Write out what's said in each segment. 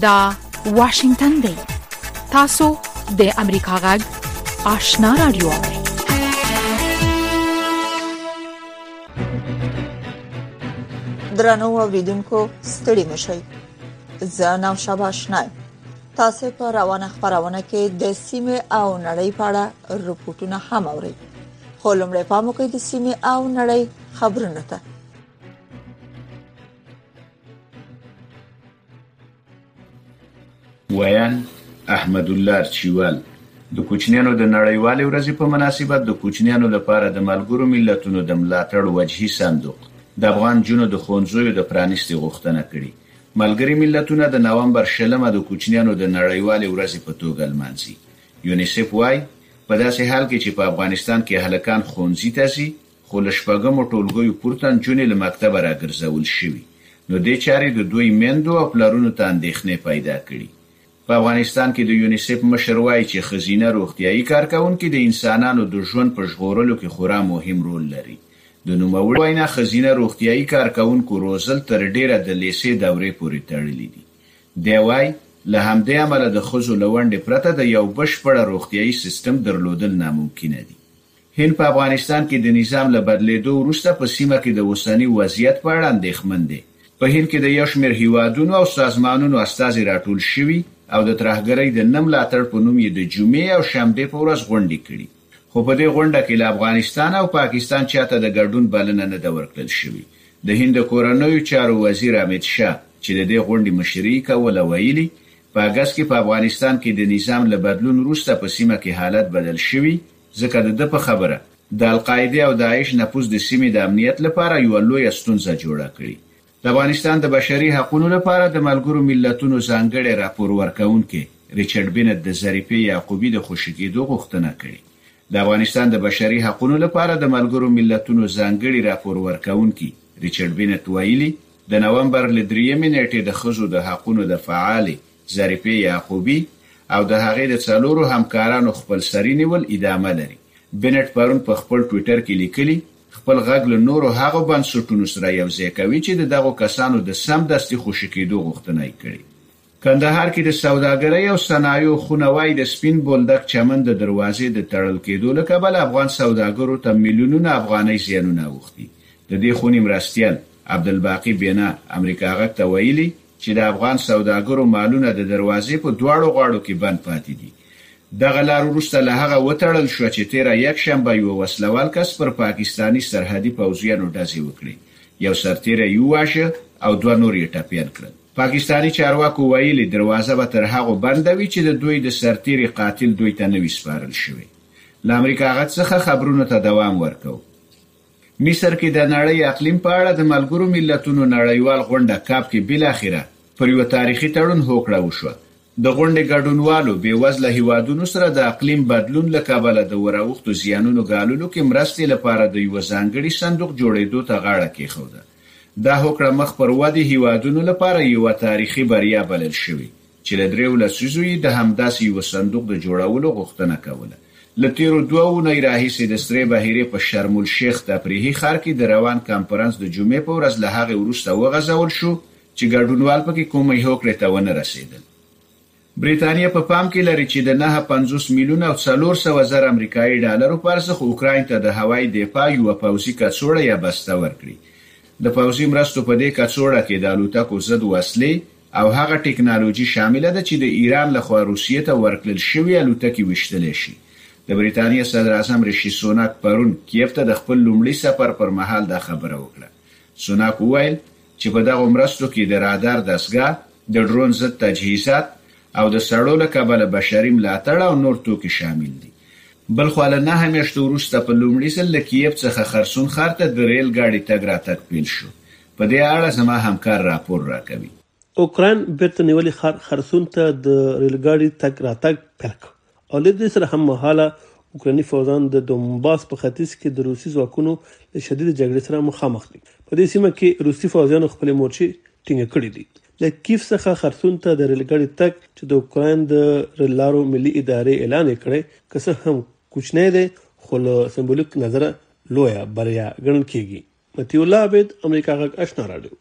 دا واشنگتن دی تاسو د امریکا غږ آشنا رادیو درنو اوریدونکو ستړي مشئ زه نام شابه آشنایم تاسو په روانه خبرونه کې د سیمه او نړۍ په اړه رپورټونه هم اورئ خو لمړی پام وکړئ د سیمه او نړۍ خبرونه ته ویان احمد الله چیوال د کوچنیانو د نړیوالې ورځې په مناسبت د کوچنیانو لپاره د ملګرو ملتونو د ملاتړ وجهي صندوق د افغان جنو د خونځوي د پرانیستي غوښتنه کړې ملګري ملتونه د نومبر شلمه د کوچنیانو د نړیوالې ورځې په توګه لمانځي. یونیسف وايي، په داسې حال کې چې په افغانستان کې هلکان ښونځي ته ځي، خو له شپږمو ټولګیو پورته نجونې له مکتبه راګرځول شوي، نو دې چارې د دوی میندو او پلرونو ته اندېښنې پیدا کړي. په افغانستان کې د یونیسف مشر وايي چې ښځینه روغتیايي کارکوونکې د انسانانو د ژوند په ژغورلو کې خورا مهم رول لري. د نوموړي په وینا، ښځینه روغتیايي کارکوونکو روزل تر ډېره د لېسې دورې پورې تړلي دي. دی وايي، له همدې امله د ښځو له ونډې پرته د یو بشپړه روغتیايي سیستم درلودل ناممکنه دي. هند په افغانستان کې د نظام له بدلېدو وروسته په سیمه کې د اوسني وضعیت په اړه اندېښمن دی. په هند کې د یو شمېر هېوادونو او سازمانونو استازي راټول شوي او د ترهګرۍ د نه ملاتړ په نوم یې د جمعې او شنبې په ورځ غونډې کړي، خو په دې غونډه کې له افغانستان او پاکستان چا ته د ګډون بلنه نه ده ورکړل شوې. د هند د کورنیو چارو وزیر امیت شاه چې د دې غونډې مشري یې کوله، ویلي، په اګست کې په افغانستان کې د نظام له بدلون وروسته په سیمه کې حالت بدل شوی ځکه د ده په خبره، د القاعدې او داعش نفوذ د سیمې د امنیت لپاره یوه لویه ستونزه جوړه کړي. د افغانستان د بشري حقونو لپاره د ملګرو ملتونو ځانګړی راپور ورکوونکی ریچارډ بینت د ظریفې یعقوبي د خوشې کېدو غوښتنه کړې. د افغانستان د بشري حقونو لپاره د ملګرو ملتونو ځانګړي راپور ورکوونکي ریچارډ بینت ویلي، د نومبر له درېیمې نېټې د ښځو د حقونو د فعالې ظریفې یعقوبي او د هغې د څلورو همکارانو خپلسري نیول ادامه لري. بنټ پرون په خپل ټویټر کې لیکلي، خپل غږ له نورو هغو بنسټونو سره یو ځای کوي چې د دغو کسانو د سمدستي خوشې کېدو غوښتنه یې کړې. کندهار کې د سوداګرۍ او صنایعو خونه وايي، د سپین بولدک چمن د دروازې د تړل کېدو له کبله افغان سوداګرو ته میلیونونه افغانۍ زیانونه اوښتي. د دې خونې مرستیال عبدالباقي بینا امریکا غږ ته ویلي، چې د افغان سوداګرو مالونه د دروازې په دواړو غاړو کې بند پاتې دي. دغه لار وروسته له هغه وتړل شوه چې تېره یکشنبه یوه وسله وال کس پر پاکستاني سرحدي پوځیانو ډزې وکړې، یو سرتېری یې وواژه او دوه نور یې ټپیان کړل. پاکستاني چارواکو ویلي، دروازه به تر هغو بنده وي چې د دوی د سرتېري قاتل دوی ته نه وي سپارل شوی. له امریکا غږ څخه خبرونو ته دوام ورکوو. مصر کې د نړۍ اقلیم په اړه د ملګرو ملتونو نړیوال غونډه، کاپ، کې بالاخره پر یوه تاریخي تړون هوکړه وشوه. د غونډې ګډونوالو بې وزله هېوادونو سره د اقلیم بدلون له کبله د وراوښتو زیانونو ګاللو کې مرستې لپاره د یوه ځانګړي صندوق جوړېدو ته غاړه کېښوده. دا هوکړه مخ پر ودې هېوادونو لپاره یوه تاریخي بریا بلل شوې. چې له درېیو لسیزو یې د همداسې یوه صندوق د جوړولو غوښتنه کوله. له تېرو دوه اونۍ راهیسې د سرې بحیرې په شرم الشیخ تفریحي ښار کې د روان کنفرانس د جمعې په ورځ له هغې وروسته وغځول شو چې ګډونوال پکې کومې هوکړې ته ونه رسېدل. بریتانیا په پام کې لري چې د نهه پنځوس میلیون او څلور سوه زره امریکایۍ ډالرو په ارزښت اوکراین ته د هوایي دفاع یوه پوځي کڅوړه یا بسته ورکړي. د پوځي مرستو په دې کڅوړه کې د الوتکو ضد وسلې، او هغه ټکنالوژي شامله ده چې د ایران له خوا روسیې ته ورکړل شوې الوتکې ویشتلی شي. د بریتانیا صدراعظم ریشي سوناک پرون کیف ته د خپل لومړي سفر پر مهال دا خبره وکړه. سوناک وویل چې په دغو مرستو کې د رادار دستګاه، د ډرون ضد تجهیزات او د سړو له کبله بشري ملاتړ او نور توکي شامل دي. بلخوا له نهه میاشتو وروسته په لومړي ځل له کیف څخه خرسون ښار ته د ریل ګاډي تګ راتګ پیل شو. په دې اړه زما همکار راپور راکوي. اوکراین بېرته نیولي ښار خرسون ته د ریلګاډي تګ راتګ پیل کړ او له دې سره هممهاله اوکرایني فوځان د دونباس په ختیځ کې د روسي ځواکونو له شدیدې جګړې سره مخامخ دي. په دې سیمه کې روسي فوځیانو خپلې مورچې ټینګې کړې دي. له کیف څخه خرسون ته د ریلګاډي تګ چې د اوکراین د ریل لارو ملي ادارې اعلان یې کړی، که څه هم کوچنی دی، خو له سمبولیک نظره لویه بریا ګڼل کېږي. مطیع الله عبید امریکا غږ اشنا راډیو.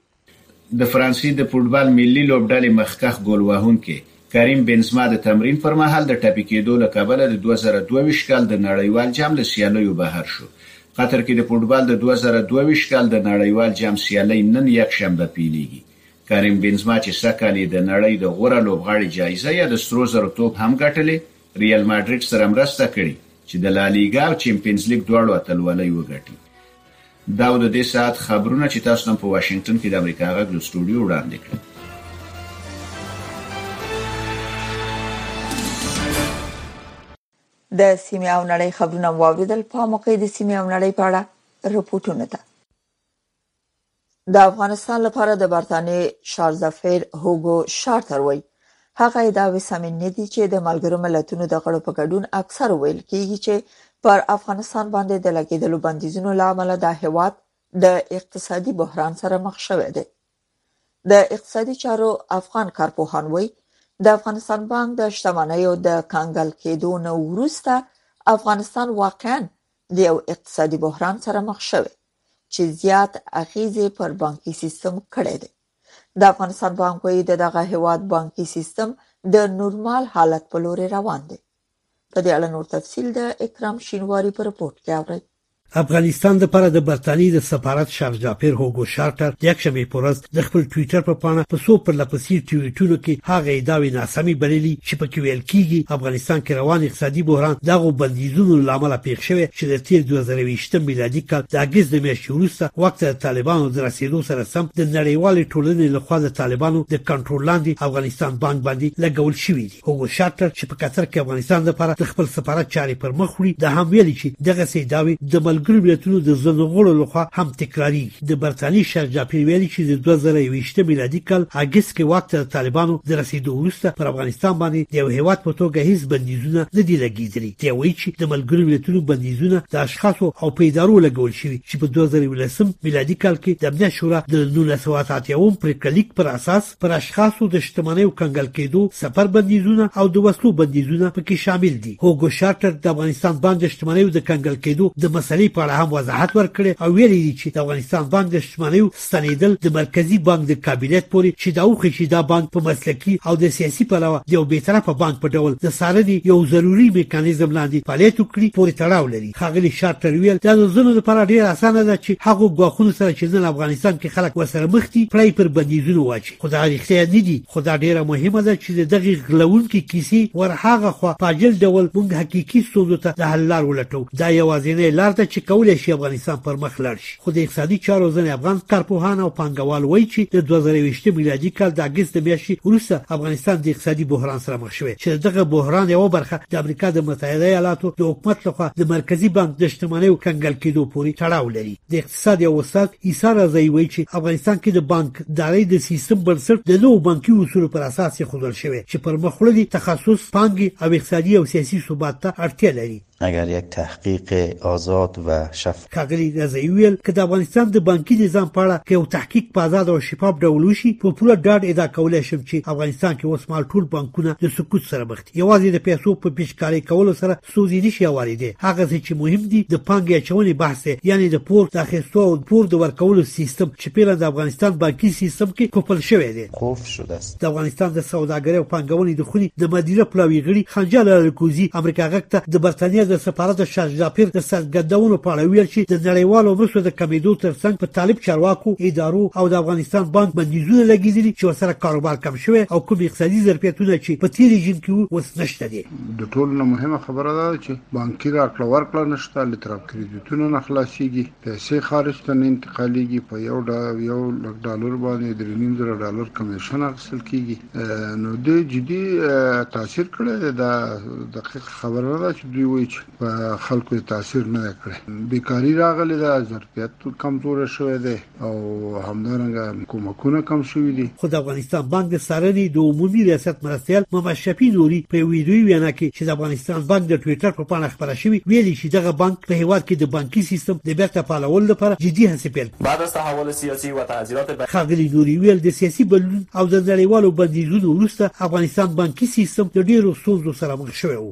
د فرانسې د فوټبال ملي لوبډلې مخکښ ګول وهونکی کریم بنزما د تمرین پر مهال د ټپي کېدو له کبله د دوه زره دوه ویشت کال د نړیوال جام له سیالیو بهر شو. قطر کې د فوټبال د دوه زره دوه ویشت کال د نړیوال جام سیالۍ نن یکشنبه پیلېږي. کریم بنزما چې سږکال یې د نړۍ د غوره لوبغاړي جایزه یا د سرو زرو توپ هم ګټلې، ریال ماډریډ سره مرسته کړې چې د لالیګا او چمپینز لیګ دواړو اتلولۍ وګټي. دا و د دې ساعت خبرونه چې تاسو ته هم په واشنګټن کې د امریکا غږ له سټوډیو وړاندې کړل. د سیمې او نړۍ خبرونه واوریدل په موقع د سیمې او نړۍ په اړه رپورټونه ته. د افغانستان لپاره د برتانیې شارزفیر هوګو شارتر وایي هغه ادعاوې سمې نه دي چې د ملګرو ملتونو د غړو په ګډون اکثر ویل کیږي چې پر افغانستان باندې د لګیدلو بندیزونو لامل د هیواد د اقتصادي بحران سره مخ شوی دی د اقتصادي چارو افغان کارپوهان وایي د افغانستان بانک د شتمنیو د کنګل کېدو نه وروسته افغانستان واقعا د یو اقتصادي بحران سره مخ شوی دی چې زیات اغیز پر بانکي سیستم کړی دی د افغانستان بانک وایي د دغه هیواد بانکي سیستم د نورمال حالت په لور روان دی په دې اړه نور تفصيل د اکرام شینواری په رپورت کې اورئ افغانستان لپاره د برتانیې د سفارت شارژ ډاپیر هوګو شارټر د یکشنبې په ورځ د خپل ټویټر په پاڼه په څو پرلپسې ټویټونو کې هغه ادعاوې ناسمې بللي چې پکې ویل کیږي افغانستان کې روان اقتصادي بحران دغه بندیزونو لامل پیښ شوی چې د تیر 2020 میلادي کال د اگست د میاشتې وروسته وخت د طالبانو د رسیدو سره سم د نړیوالې ټولنې لخوا د طالبانو د کنټرول لاندې افغانستان بانک باندې لګول شوی دی هوګو شاټر چې په قطر کې افغانستان لپاره د خپل سفارت چارې پر مخ وړي دا هم ویلي چې دغه سیداوي د ملګرو ملتونو د ځینو غړو لخوا هم تکراري د برتانیې شرق جاپیر ویلي چې د 2020 میلادي کال اګست کې وخت د طالبانو د رسیدو وروسته پر افغانستان باندې د یو هیواد په توګه هیڅ بندیزونه نه دي لګیدلي دی وایي چې د ملګرو ملتونو بندیزونه د اشخاصو او په ادارو لګول شوي چې په 2019 میلادي کال کې د امنیت شورا د 1980 پریکړه لیک پر اساس پر اشخاصو د شتمنیو کنګل کېدو، سفر بندیزونه او د وسلو بندیزونه پکې شامل دي. هوګو شارټر د افغانستان بانک د شتمنیو د کنګل کېدو د مسئلې په اړه هم وضاحت ورکړی او ویلي دي چې د افغانستان بانک د شتمنیو ستنېدل د مرکزي بانک د کابینت پورې چې دا وښي چې دا بانک په مسلکي او د سیاسي پلوه د یو بېطرفه بانک په ډول د څارنې یو ضروري میکانیزم لاندې فعالیت وکړي پورې تړاو لري. دي ښاغلي شارتر ویل دا د ځینو لپاره ډیر اسانه ده چې هغو ګواښونو سره چې نن افغانستان کې خلک ورسره مخ دي پړی پر بندیزونو واچي خو دا رښتیا نه دي خو دا ډیره مهمه ده چې د دغې غلوونکې کیسې ور هغه خوا په عاجل ډول موږ حقیقي ستونزو ته د حل لار ولټو دا یوازینۍ لار ده چې کولی شي افغانستان پر مخ لاړ شي خو د اقتصادي چارو ځینې افغان کارپوهان او پانګوال وایي چې د 2020 میلادي کال د اګست د میاشتې وروسته افغانستان د اقتصادي بحران سره مخ شوی چې دغه بحران یو برخه د امریکا د متحده ایالاتو د حکومت لخوا د مرکزی بانک د شتمنۍ کنګل کېدو پورې تړاو لري د اقتصاد یو استاد عیسی رضای وایي چې افغانستان کې د بانک داري د سیستم بنسټ د نوو بانکي اصولو پر اساس خودل شوی چې پر مخ وړي تخصص پانګي او اقتصادي او سیاسي ثبات ته اړتیا لري اگر یک تحقیق آزاد و شفاف ښاغلي رضايي وویل، که د افغانستان د بانکي نظام په اړه که یو تحقیق په ازاد او شفاف ډول وشي، په پوره ډاډ ادعا کولای شم چې افغانستان کې اوس مهال ټول بانکونه د سقوط سره مخ دي. یوازې د پیسو په پېچکارۍ کولو سره ستونزې نشي هوارېدی، هغه څه چې مهم دي د پانګې اچونې بحث دی، یعنې د پور د اخیستو او پور د ورکولو سیستم چې فعلا د افغانستان بانکي سیستم کې قفل شوی دی. د افغانستان د سوداګرۍ او پانګونې د خونې د مدیره پلاوي غړي خنجال الکوزي امریکا غږ ته د برتانیا د سفارت د شارژ لاپیر د څرګندونو په اړه ویل چې د نړیوالو مرستو د کمیدو ترڅنګ په طالب چارواکو ادارو او د افغانستان بانک بندیزونه لګیدلي چې ورسره کاروبار کم شوی او کوم اقتصادي ظرفیتونه چې په تیر رژیم کې وو اوس نشته دي د ټولو نه مهمه خبره دا ده چې بانکي راکړه ورکړه نشته لتراب کریدیتونه نه خلاصیږي پیسې خارج ته نه انتقالیږي په یو یو لک ډالر باندې درې نیم زره ډالر کمیشن اخیستل کیږي نو د جدي تاثیر کړی دی دا دقیق خبره نه ده چې دوی وایي چې په خلکو یې تاثیر نه دی کړی بیکاري راغلې ده ظرفیت کمزوری شوی دی او همدارنګه کومکونه کم شوي دي. خو د افغانستان بانک د څارنې د عمومي ریاست مرستیال محمد شفیع نوري په یوه ویدیويي وینا کې چې د افغانستان بانک د ټویټر په پاڼه خپره شوې، ویلي چې دغه بانک په هېواد کې د بانکي سیستم د بېرته فعالولو لپاره جدي هڅې پیل بعد از تحول سیاسی و تعزیرات بین ښاغلي نوري وویل، د سیاسي بدلون او د نړیوالو بندیزونو وروسته افغانستان بانکي سیستم د ډېرو ستونزو سره مخ شوی و.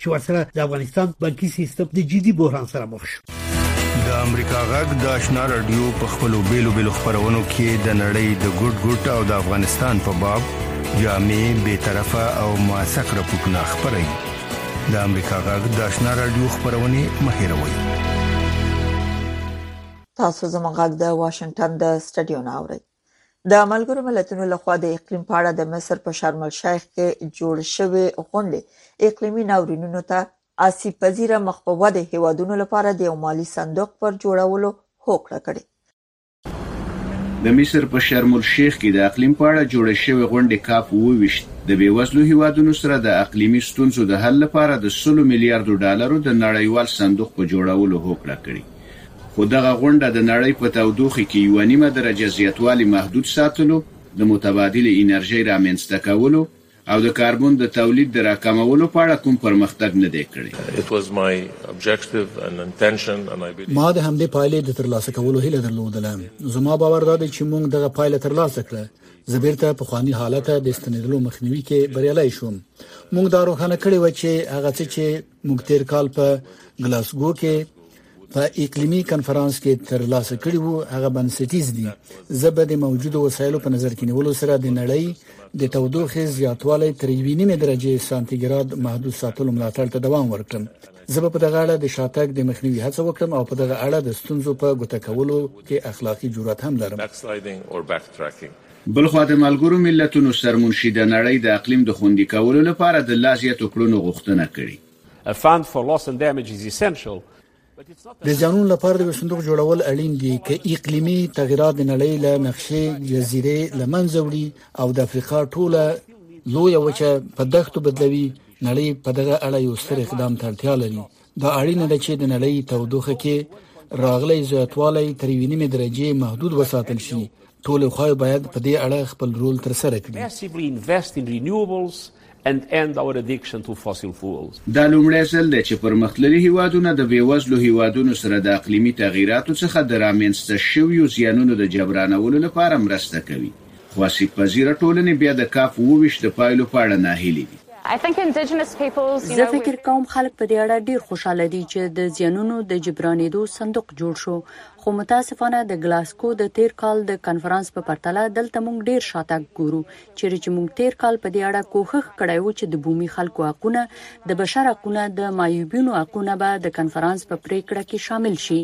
چې ورسره د افغانستان بانکي سیستم د جدي بحران سره مخ شو د امریکا غږ د آشنا رادیو په خپلو بیلو بیلو خبرونو کې د نړۍ د ګډ ګډ او د افغانستان په باب جامع به طرفه او موثق راپورونه خبري د امریکا غږ د آشنا رادیو خبرونه مهیروي تاسو زموږ غږ د واشنگټن د سټډیو ناوړي د ملګرو ملتونو لخوا د اقلیم په اړه د مصر په شرم الشیخ کې جوړ شوی غونډې اقلیمي ناورینونو ته آسیب پذیره مخ په وده هیوادونو لپاره د یو مالی صندوق پر جوړولو هوکړه کړې د مصر په شرم الشیخ کې د اقلیم په اړه جوړ شوی غونډې کاپ 28 د بیوزلو هیوادونو سره د اقلیمي ستونزو د حل لپاره د 100 میلیارډو ډالرو د نړیوال صندوق په جوړولو هوکړه کړې خو دغه غونډه د نړۍ په تودوخې کې یوه نیمه درجه زیاتوالي محدود ساتلو، د متبادلې انرژۍ رامینځته کولو او د کاربن د تولید د راکمولو په اړه کوم پرمختګ نه دی کړی. ما د همدې پایلې د ترلاسه کولو هیله درلودله. زما باور دا دی چې موږ دغه پایله ترلاسه کړه. زه بیرته پخواني حالت ته د ستنیدلو مخنیوي کې بریالی شوم. موږ دا روښانه کړې وه چې هغه څه چې موږ تیر کال په ګلاسګو کې په اقلیمي کنفرانس کې تر لاسه کړي وو هغه بنسټیز دي زه به د موجوده وسایلو په نظر کې نیولو سره د نړۍ د تودوخې زیاتوالی تر یوې نیمه درجه سانتیګراد محدود ساتلو ملاتړ ته دوام ورکړم زه به په دغه اړه د شاتګ د مخنیوي هڅه وکړم او په دغه اړه د ستونزو په ګوته کولو کې اخلاقی جرأت هم لرم بلخوا د ملګرو ملتونو سرمنشي د نړۍ د اقلیم د خوندي کولو لپاره د لا زیاتو کړنو غوښتنه کړې. د زیانونو لپاره د یو صندوق جوړول اړین دي، که اقلیمي تغیرات د نړۍ له نقشې جزیرې له منځه وړي او د افریقا ټوله لویه وچه په دښتو بدلوي، نړۍ په دغه اړه یو ستر اقدام ته اړتیا لري دا اړینه ده چې د نړۍ تودوخه کې راغلی زیاتوالی تر یوې نیمې درجې محدود وساتل شي ټول خو باید په دې اړه خپل رول تر سره کړي and end our addiction to fossil fuels. دا لومړی ځل دی چې پرمختللي هیوادونه د بیوزلو هیوادونو سره د اقلیمي تغییراتو څخه د رامنځته شویو زیانونو د جبرانولو لپاره مرسته کوي. خواسک پذیره ټولنې بیا د کاپ اووه ویشت د پایلو په اړه ناهیلې دي. زه فکر کوم خلک په دې اړه ډیر خوشحاله دي چې د زیانونو د جبرانیدو صندوق جوړ شو، خو متاسفانه د ګلاسکو د تیر کال د کنفرانس په پرتله دلته موږ ډیر شاتګ ګورو، چیرې چې موږ تیر کال په دې اړه کوښښ کړی و چې د بومي خلکو حقونه، د بشر حقونه، د معیوبینو حقونه به د کنفرانس په پریکړه کې شامل شي،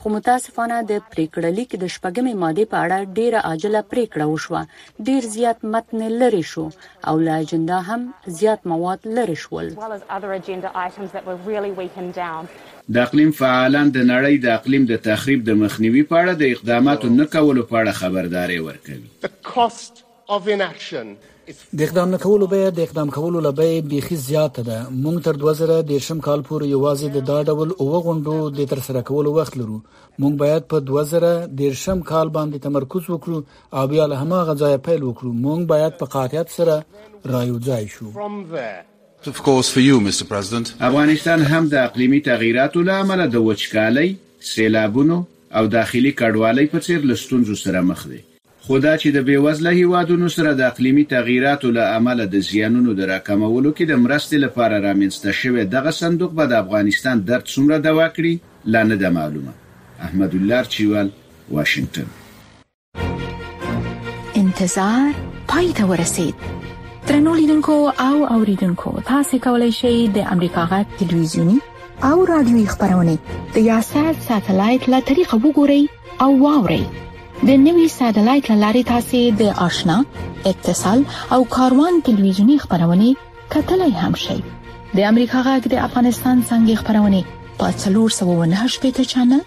خو متاسفانه د پریکړه لیک د شپږمې ماده په اړه ډیره عاجله پریکړه وشوه ډیر زیات متن لری شو او له اجندا هم زیات مواد لری شول د اقلیم فعالان د نړۍ د اقلیم د تخریب د مخنیوي په اړه د اقداماتو نه کولو په اړه خبرداری ورکوي. د اقدام نه کولو بیه د اقدام کولو له بیې بیخي زیاته ده. موږ تر 2013 کال پورې یوازې د دا ډول اووه غونډو د ترسره کولو وخت لرو. موږ باید په 2013 کال باندې تمرکز وکړو او بیا له هماغه ځایه پیل وکړو. موږ باید په قاطعیت سره رایوځای شو. افغانستان هم د اقلیمي تغییراتو له امله د وچکالۍ، سېلابونو او داخلي کډوالۍ په څېر له ستونزو سره مخ دی. خو دا چې د بېوزله هېوادونو سره د اقلیمي تغییراتو له امله د زیانونو د راکمولو کې د مرستې لپاره رامنځته شوی دغه صندوق به د افغانستان درد څومره دوا کړي، لا نه ده معلومه. احمدالله ارچیوال، واشنګټن. انتظار پای ته ورسید درنو لیدونکو او اوریدونکو تاسو کولی شئ د امریکا غا ټلویزیونی او رادیوي خبرونه د یاسات ساتلایت له طریقه وګورئ او واوري د نوي سټلایټ لارې تاسو د آشنا اتصال او کاروان ټلویزیونی خبرونه کتلای هم شئ د امریکا غږ د افغانستان څنګه خبرونه په 398 چنل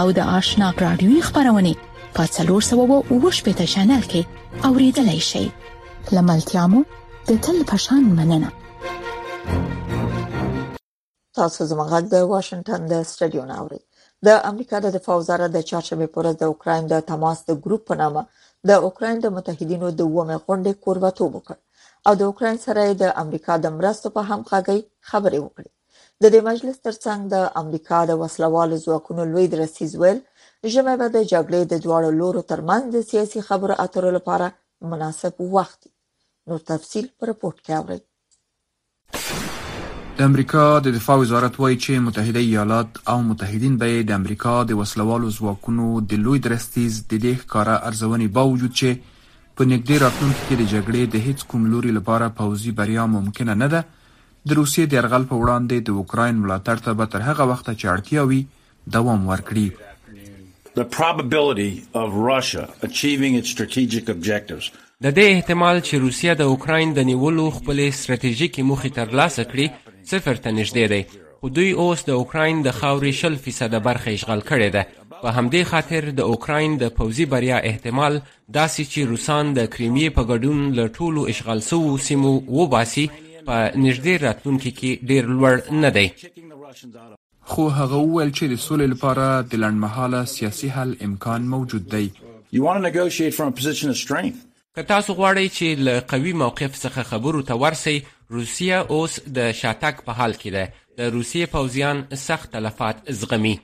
او د آشنا رادیوي خبرونه په 398 چنل کې اوریدلای شئ لملتيامو د تل پشان مننه تاسو زموږ غږ د واشنگټن د سټډیو نه اورئ د امریکا د دفاع وزارت د چارشنبه پر ورځ د اوکرين د تماس د ګروپ په نامه د اوکرين د متحدینو د ومه غونډې کوربتوب وکړ او د اوکرين سره د امریکا د مرستو په همغږي خبرې وکړې د دې مجلس ترڅنګ د امریکا د وسلوالو ځواکونو لوی درسیز ویل ژمه به د جګړې د دواړو لورو ترمنځ د سیاسي خبرو اترو لپاره مناسب وخت نور تفصيل پر رپورت کې اورئ د امریکا د دفاع وزارت وایي چې متحده ایالات او متحدین به یې د امریکا د وسله والو ځواکونو د لوی درستیز د دې ښکاره ارزونې باوجود چې په نږدې راتلونکي کې د جګړې د هیڅ کوم لوري لپاره پوځي بریا ممکنه نه ده د روسیې د یرغل په وړاندې د اوکراین ملاتړ ته به تر هغه وخته چې اړتیا وي دوام ورکړي. The probability of Russia achieving its strategic objectives د دې احتمال چې روسیه د اوکراین د نیولو خپلې ستراتیژیکې موخې ترلاسه کړي صفر ته نږدې دی خو دوی اوس د اوکراین د خاورې شل فیصده برخه اشغال کړې ده په همدې خاطر د اوکراین د پوځي بریا احتمال داسې چې روسان د کریمیې په ګډون له ټولو اشغال سوو سیمو وباسي په نږدې راتلونکي کې ډیر لوړ نه دی خو هغه وویل چې د سولې لپاره د لنډمهاله سیاسي حل امکان موجود دی. که تاسو غواړئ چې له قوي موقف څخه خبرو ته ورسئ، روسیه اوس د شاتګ په حال کې ده، د روسیې پوځیان سخت تلفات زغمي.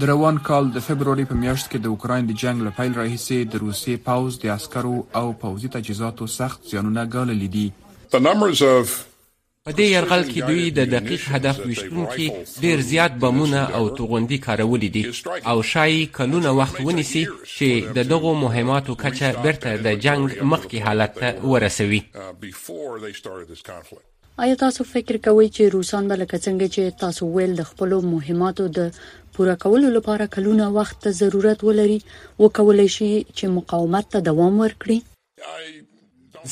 د روان کال د فبروري په میاشت کې د اوکراین د جنګ له پیل راهیسې د روسیې پوځ د عسکرو او پوځي تجهیزاتو سخت زیانونه ګاللي دي. په دې یرغل کې دوی د دقیق هدف ویشتونکي ډیر زیات بمونه او توغندي کارولي دي او شایي کلونه وخت ونیسي چې د دغو مهماتو کچه بیرته د جنگ مخکې حالت ته ورسوي آیا تاسو فکر کوئ چې روسان به لکه څنګه چې تاسو ویل د خپل مهماتو د پوره کولو لپاره کلونه وخت ضرورت ولري وکولای شي چې مقاومت ته دوام ورکړي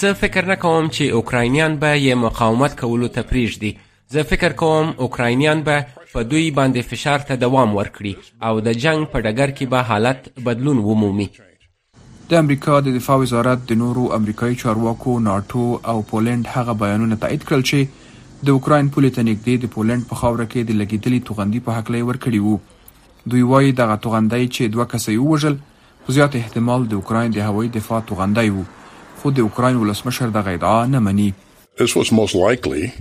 زه فکر نه کوم چې اوکراینیان به یې مقاومت کولو ته پریږدي زه فکر کوم اوکراینیان به په دوی باندې فشار ته دوام ورکړي او د جنگ په ډګر کې به حالت بدلون ومومي د امریکا د دفاع وزارت د نورو امریکایي چارواکو ناټو او پولند هغه بیانونه تایید کړل چې د اوکراین پولې ته نږدې د پولند په خاوره کې د لګیدلي توغندي په هکله یې ورکړي وو دوی وایي دغه توغندی چې دوه کسه یې ووژل په زیات احتمال د اوکراین د هوایي دفاع توغندی و، خو د اوکراین ولسمشر دغه ادعا نه مني.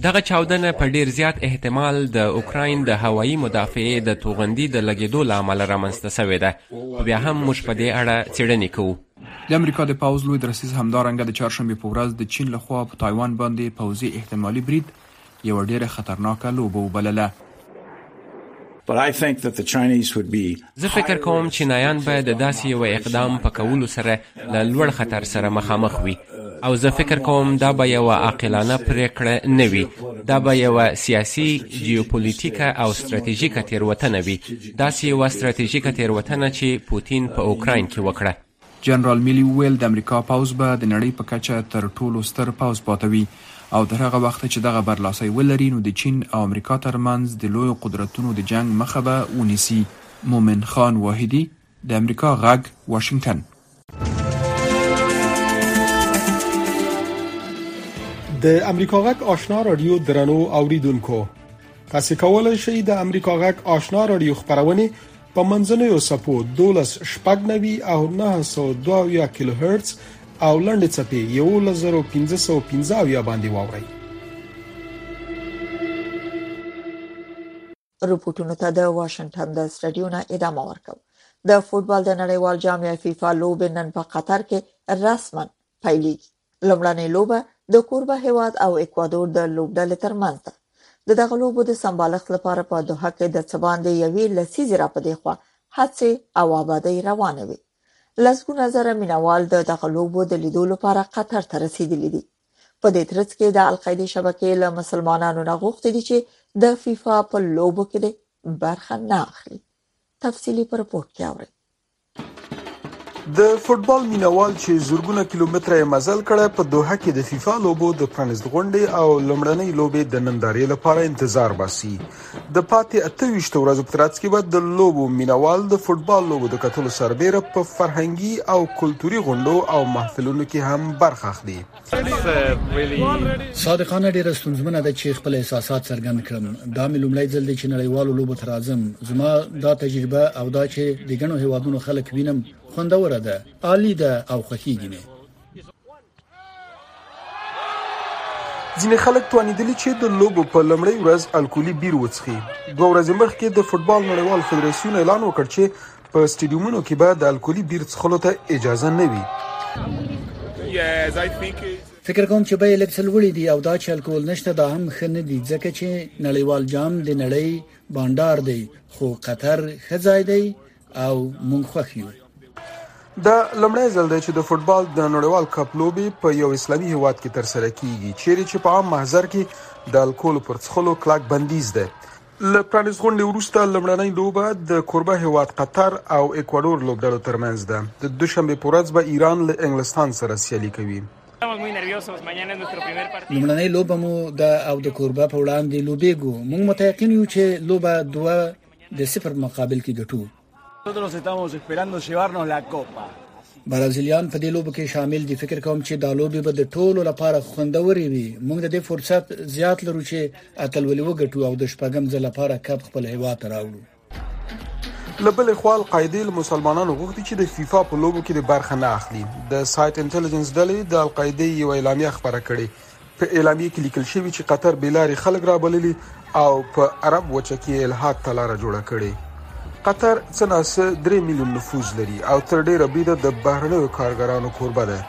دغه چاودنه په ډېر زیات احتمال د اوکراین د هوایي مدافعې د توغندي د لګېدو له امله رامنځته شوې ده، خو بیا هم موږ په دې اړه څېړنې کوو. د امریکا د پوځ لوی درستیز همدارنګه د چهارشنبې په ورځ د چین له خوا په تایوان باندې پوځي احتمالي برید یوه ډېره خطرناکه لوبه وبلله. زه فکر کوم چینایان به د داسې یوه اقدام په کولو سره له لوړ خطر سره مخامخ وي او زه فکر کوم دا به یوه عاقلانه پرېکړه نه وي، دا به یوه سیاسي، جیوپولیتیکه او ستراتیژیکه تېروتنه وي، داسې یوه ستراتیژیکه تېروتنه چې پوتین په اوکراین کې وکړه. جنرال ميلي وويل، د امريکا پوځ به د نړۍ په کچه تر ټولو ستر پوځ پاته وي او تر هغه وخته چې دغه برلاسی ولري نو د چين او امريکا ترمنځ د لويو قدرتونو د جنګ مخه به ونيسي. مومن خان واحدي، د امريکا غږ، واشنګټن. د امریکا غږ آشنا راډیو درنو اوریدونکو! تاسو کولای شئ د امریکا غږ آشنا رادیو خبرونه په منځنوي سپو 12 شپږنوي او 902 کیلو هرتز او لنډې چپې 11515 باندې واورئ رپورټونو ته د واشنگټن د سټډیو نه ادامه ورکوم د فوټبال د نړیوال جام یا فیفا لوبې نن په قطر کې رسماً پیلېږي لومړنۍ لوبه د کوربه هیواد او اکوادور د لوبډلې ترمنځ ده د دغه لوبو د سمبالښت لپاره په دوحه کې د څه باندې یوې لسیزې را پدې خو هڅې او آبادی روانې وي لسګونه زره مینوال د دغه لوبو د لیدو لپاره قطر ته رسیدلي دي په دې ترڅ کې د القاعده شبکې له مسلمانانو نه غوښتي دي چې د فیفا په لوبو کې برخه نه اخلي تفصيلي پر رپورت کې اوري د فوټبال مینوال چې زرګونه کیلومتره یې مزل کړی په دوحه کې د فیفا لوبو د پرانیست غونډې او لومړنۍ لوبې د نندارې لپاره انتظار باسي د پاتې 28 ورځو په ترڅ کې به د لوبو مینوال د فوټبال لوبو د کتلو سربېره په فرهنګي او کلتوري غونډو او محفلونو کې هم برخه اخلي صادقانه ډیره ستونزمنه ده چې خپل احساسات څرګند کړم دا مې لومړی ځل دی چې نړیوالو لوبو ته راځم زما دا تجربه او دا چې د ګڼو هیوادونو خلک وینم خوندوره ده عالی ده او خوخیږي مې ځینې خلک توانیدلی چې د لوبو په لمړی ورځ الکولي بیر وڅخي دوه ورځې مخکې د فوټبال نړیوال فدراسیون اعلان وکړ چې په سټیډیومونو کې به د الکولي بیر څښلو ته اجازه نه وي. فکر کوم چې بیې لږ څه لوړې دي او دا چې الکول نشته دا هم ښه نه دي ځکه چې نړیوال جام د نړۍ بانډار دی خو قطر ښه ځای دی او مونږ خوښ یو دا لمړی ځل دی چې د فوټبال د نړیوال کپ لوبي په یو اسلامي هیواد کې ترسره کیږي چیرې چې په عام محضر کې د الکول پر څښلو کلک بندیز دی له پرانیست غونډې وروسته لومړنۍ لوبه د کوربه هیواد قطر او ایکوادور لوبډلو ترمنځ ده. د دوشنبې په ورځ به ایران له انګلستان سره سیالي کوي. لومړنۍ لوبه مو ده او د کوربه په وړاندې لوبېږو. موږ متیقن یو چې لوبه دوه د صفر په مقابل کې ګټو. برازیلیان په دې لوبو کې شامل دي فکر کوم چې دا لوبي به د ټولو لپاره خوندورې وي موږ د دې فرصت زیات لرو چې اتلولي وګټو او د شپږم ځل لپاره کپ خپل هیواد ته راوړو لبل خوال قاعده مسلمانانو غوښتي چې د فیفا په لوبو کې د برخه نه اخلي د سایت انټيليجنس ډلې د القاعده یو اعلامیه خبره کړې په اعلامیه کې لیکل شوي چې قطر بې لارې خلک رابللي او په عرب وچه کې الحاد ته لاره جوړه کړې. قطر څه ناڅه درې میلیون نفوس لري او تر ډېره بریده د بهرنیو کارګرانو کوربه دی.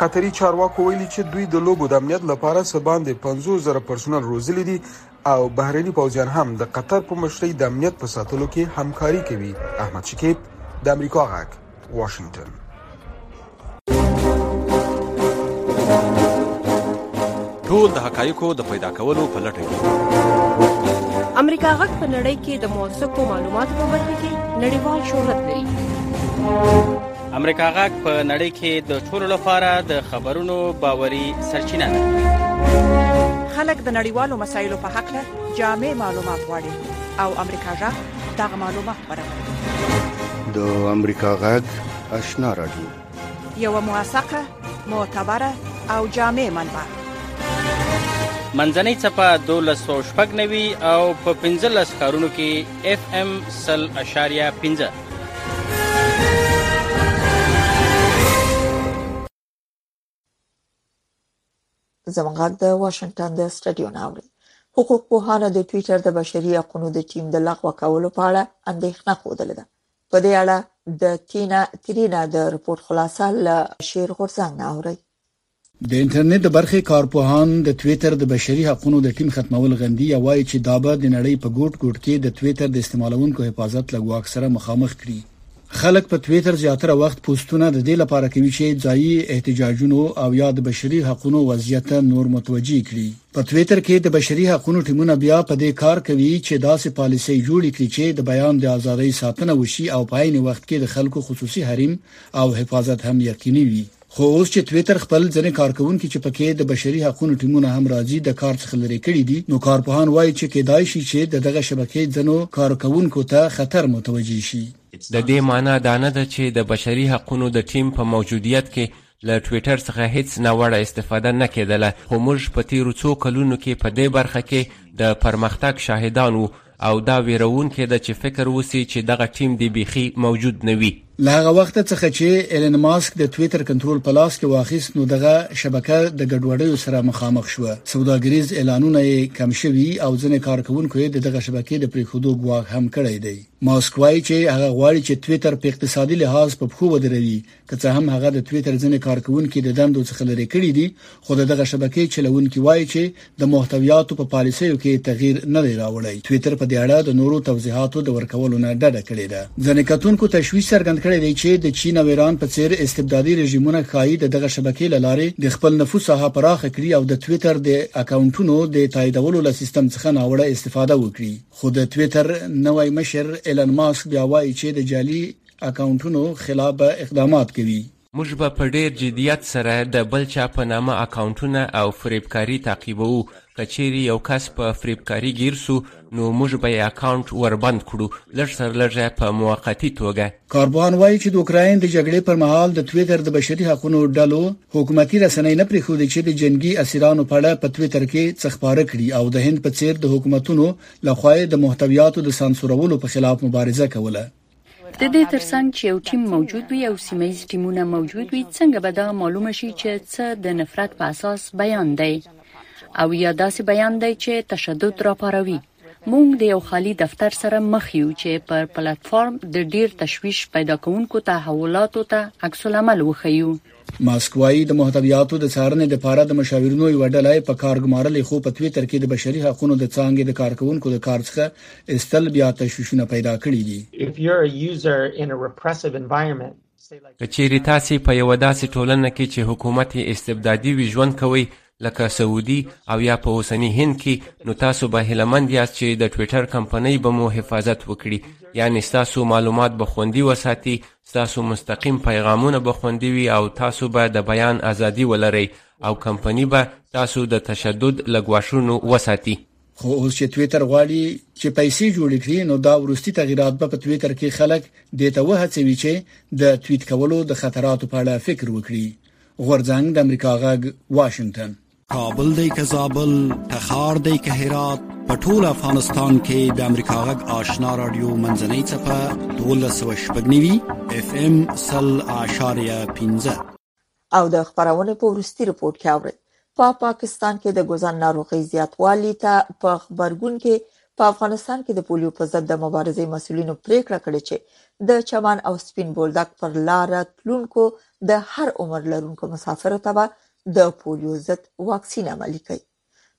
قطري چارواکو ویلي چې دوی د لوبو د امنیت لپاره څه باندې پنځوس زره پرسونل روزلي دي او بهرني پوځیان هم د قطر په مشرۍ د امنیت په ساتلو کې همکاري کوي احمد شکیب د امریکا غاک واشنگټن ټول د حقایقو د پیدا کولو په لټه کې امریکا غږ په نړۍ کې د موثقو معلوماتو په برخه کې نړیوال شهرت لري امریکا غاک په نړۍ کې د ټولو لپاره د خبرونو باوري سرچینه ده خلک د نړیوالو مسایلو په حق له جامع معلومات غواړي او امریکا غاک دغه معلومات برابروي د امریکا غاک آشنا رادیو یو موثقه معتبره او جامع منبع منځنۍ چپه 1290 او په 15 کارونو کې اف ام 0.15 زموږ غږ د واشنگټن د سټډیو نه اوري حقوق پوهانو د ټوئیټر د بشري حقوقو د ټیم د لغوه کولو په اړه اندېښنه خوده ده په دې اړه د تینا ترینا د رپورت خلاصه له شیر غورځنګ نه اوري د انټرنیټ د برخې کارپوهان د تویتر د بشري حقونو د ټیم ختمول غندي او وایي چې دا به د نړۍ په ګوټ ګوټ کې د تویتر د استعمالوونکو حفاظت له ګواښ سره مخامخ کړي. خلک په تویتر زیاتره وخت پوسټونه د دې لپاره کوي چې ځايي احتجاجونو او یا د بشري حقونو وضعیت ته نور متوجه کړي. په تویتر کې د بشري حقونو ټیمونه بیا په دې کار کوي چې داسې پالیسۍ جوړې کړي چې د بیان د ازادۍ ساتنه وشي او په عین وخت کې د خلکو خصوصي حریم او حفاظت هم یقیني وي. خو اوس چې تویتر خپل ځینې کارکوونکي چې پکې د بشري حقونو ټیمونه هم راځي د کار څخه لرې کړي دي نو کارپوهان وایي چې کېدای شي چې د دغه شبکې ځینو کارکوونکو ته خطر متوجه شي. د دې مانا دا نه ده چې د بشري حقونو د ټیم په موجودیت کې له ټویټر څخه هیڅ ناوړه استفاده نه کېدله خو موږ په تېرو څو کلونو کې په دې برخه کې د پرمختګ شاهدان وو او دا ویروونکې ده چې فکر وسي چې دغه ټیم دې بیخي موجود نه وي. له هغه وخت څخه چې ایلن ماسک د تویتر کنټرول په لاس کې واخیست نو دغه شبکه د ګډوډیو سره مخامخ شوه، سوداګریز اعلانونه یې کم شوي او ځینې کارکوونکو یې د دغه شبکې د پریښودو ګواښ هم کړی دی. ماسک وایي چې هغه غواړي چې تویتر په اقتصادي لحاظ په پښو ودروي که څه هم هغه د تویتر ځینې کارکونکي د دندو څخه لرې کړي دي خو دغه شبکې چلوونکي وایي چې د محتویاتو په پالیسیو کې تغییر نه دی راوړی تویتر په دې اړه د نورو توضیحاتو د ورکولو نه ډډه کړې ده ځینې کتونکو تشویش څرګند کړی دی چې د چین او ایران په څیر استبدادي رژیمونه ښایي دغه شبکې لاره د خپل نفوذ ساحه پراخه کړي او د تویتر د اکاونټونو د تاییدولو له سیستم څخه ناوړه استفاده وکړي خو د تویتر نوی مشر ایلن ماسک بیا وایي چې د جعلي اکاونټونو خلاف به اقدامات کوي. موږ به په ډېر جدیت سره د بل چا په نامه اکاونټونه او فریبکاري تعقیبوو، که چېرې یو کس په فریبکاري ګیر شو نو موږ به یې اکاونټ وربند کړو، لږ تر لږه په موقتي توګه. کاربوان وايي چې د اوکراین د جګړې پر مهال د تویتر د بشري حقونو ډلو حکومتي رسنۍ نه پرېښودې چې د جنګي اسیرانو په اړه په تویتر کې څه خپاره کړي او د هند په څېر د حکومتونو له خوا یې د محتویاتو د سانسورولو په خلاف مبارزه کوله. د دې ترڅنګ چې یو ټیم موجود وي او سیمه ییز ټیمونه موجود وي څنګه به دا معلومه شي چې څه د نفرت په اساس بیان دی او یا داسې بیان دی چې تشدد راپاروي مونږ د یو خالی دفتر سره مخ یو چې پر پلیټفارم د ډیر تشویش پیدا کوونکو تحولاتو ته عکس العمل وخیو ماسک وایي د محتویاتو د څارنې د پاره د مشاورینو یو ډله یې په کار ګمارلې خو په تویتر کې د بشري حقونو د څانګې د کارکونکو د کار څخه ایستل بیا تشویشونه پیدا کړي دي. که چیرې تاسې په یوه داسې ټولنه کې چې حکومت یې استبدادي وي ژوند کوئ لکه سعودي او یا په اوسني هند کې نو تاسو به هیله مند یاست چې د ټویټر کمپنۍ به مو حفاظت وکړي یعنی ستاسو معلومات به خوندي وساتي ستاسو مستقیم پیغامونه به خوندي وي او تاسو به د بیان ازادي ولرئ او کمپني به تاسو د تشدد له ګواښونو وساتي خو اوس چې ټوئیټر غواړي چې پیسې جوړ کړي نو دا ورستي تغیرات به په ټوئیټر کې خلک د ته وهڅوي چې د ټوئیټ کولو د خطراتو په اړه فکر وکړي غورځنګ د امریکا غږ واشنگټن کابل دی که زابل که خار دی که هرات په ټول افغانستان کې د امریکا غږ آشنا رادیو منځنۍ چپه 1290 اف ام 0.15 او د خبرونې په ورستي رپورت کې اوري په پا پاکستان کې د ګوزن ناروغي زیاتوالی ته په خبرګون کې په افغانستان کې د پولیو په ضد د مبارزې مسولینو پریکړه کړې چې د چمن او سپین بولدک پر لار تلونکو د هر عمر لرونکو مسافرو ته به د پولیو ضد واکسین عملی کړي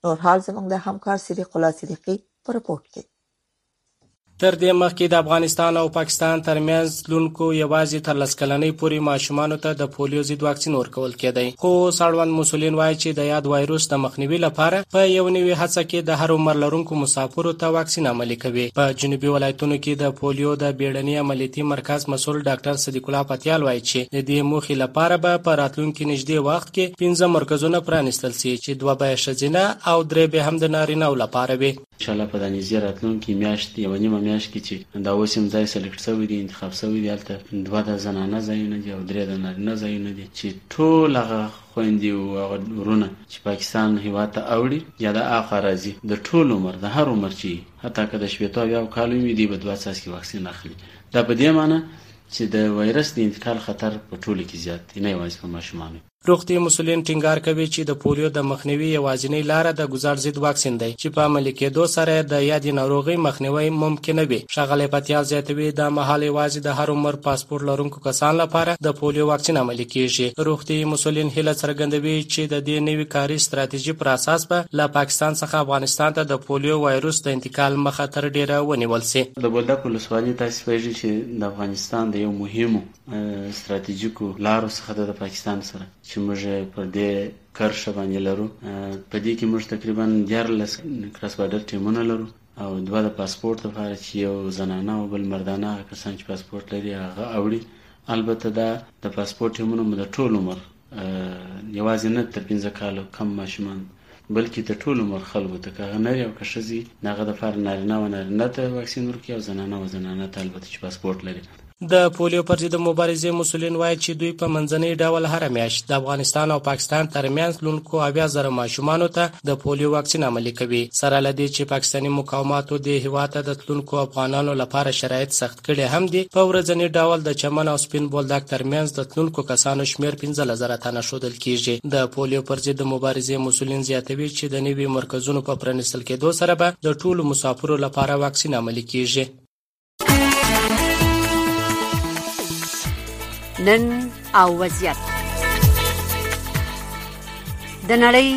نور حال زموږ د همکار صدیق الله صدیقي په رپورت کې تر دې مخکې د افغانستان او پاکستان ترمنځ تلونکو یوازې تر لس کلنۍ پورې ماشومانو ته د پولیو ضد واکسین ورکول کېدی خو اوس اړوند مسولین وایي چې د یاد وایروس د مخنیوي لپاره په یو نوي هڅه کې د هر عمر لرونکو مسافرو ته واکسین عملي کوي په جنوبي ولایتونو کې د پولیو د بیړني عملیاتي مرکز مسول ډاکټر صدیق الله پتیال وایي چې د دې موخې لپاره به په راتلونکي نږدې وخت کې پنځه مرکزونه پرانیستل شي چې دوه به ښځینه او درې به هم د نارینه لپاره وي انشاالله په دا نږدې راتلونکې میاشت یوه نیمه میاشت کې چې دا اوس هم ځای سلیکټ شوی دی انتخاب شوی دی هلته دوه د زنانه ځایونه دي او درې د نارینه ځایونه دي چې ټول هغه خويندې او هغه ورونه چې پاکستان هیواد ته اوړي یا د اخوا راځي د ټول عمر د هر عمر چې حتی که د شپېتو اویاو کالو وي دی به دوه څاڅکي واکسین اخلي دا په دې معنی چې د وایرس د انتقال خطر په ټولو کې زیات دی نه یوازې په ماشومانو روغتي مسولین ټینګار کوي چې د پولیو د مخنیوي یوازینۍ لاره د ګوزاړ ضد واکسین دی چې په عملي کېدو سره د یادې ناروغۍ مخنیوی ممکنه وي. ښاغلی پتیال زیاتوي، دا مهال یوازې د هر عمر پاسپورټ لرونکو کسان لپاره د پولیو واکسین عملي کېږي. روغتي مسولین هیله څرګندوي چې د دې نوي کاري ستراتیژي پر اساس به له پاکستان څخه افغانستان ته د پولیو وایروس د انتقال مخه تر ډېره ونیول شي. د بولدک ولسوالي داسې پېژني چې د افغانستان د یو مهمو ستراتیژیکو لارو څخه ده د پاکستان سره چې موږ یې پر دې کرښه باندې لرو په دې کې موږ تقریبا دیارلس کراس بارډر ټیمونه لرو او دوه د پاسپورت لپاره چې یو زنانه او بل مردانه هغه کسان چې پاسپورت لري هغه اوړي البته دا د پاسپورت ټیمونه مو د ټول عمر یوازې نه تر پنځه کالو کم ماشومان بلکې د ټول عمر خلکو ته که هغه نری او که ښځي د هغه دپاره نارینه و نارینه ته واکسین ورکړي او زنانه و زنانه ته البته چې پاسپورټ لري د پولیو پر ضد مبارزې مسولین وایي چې دوی په منځنۍ ډول هره میاشت د افغانستان او پاکستان ترمنځ تلونکو اویا زره ماشومانو ته د پولیو واکسین عملي کوي سره له دې چې پاکستاني مقاماتو دې هیواد ته د تلونکو افغانانو لپاره شرایط سخت کړې هم دي، په ورځني ډول د چمن او سپین بولدک ترمنځ د تلونکو کسانو شمېر پنځلس زره تنه ښودل کېږي. د پولیو پر ضد د مبارزې مسؤلین زیاتوي چې د نوي مرکزونو په پرانیستل کېدو سره به د ټولو مسافرو لپاره واکسین عملي کېږي. نن او وضعیت د نړۍ،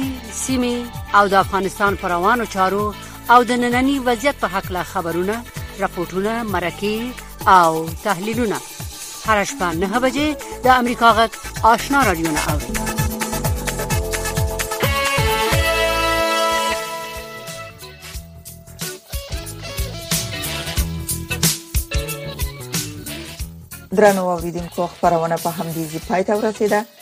سیمې او د افغانستان پر روانو چارو او د ننني وضعیت په حق لا خبرونه راپورټونه مرکې او تحلیلونه هر شپه نه بجې د امریکا غږ آشنا رادیو نه اوري درنو اوریدونکو خبرونه په همدې ځای پاتې ورسیده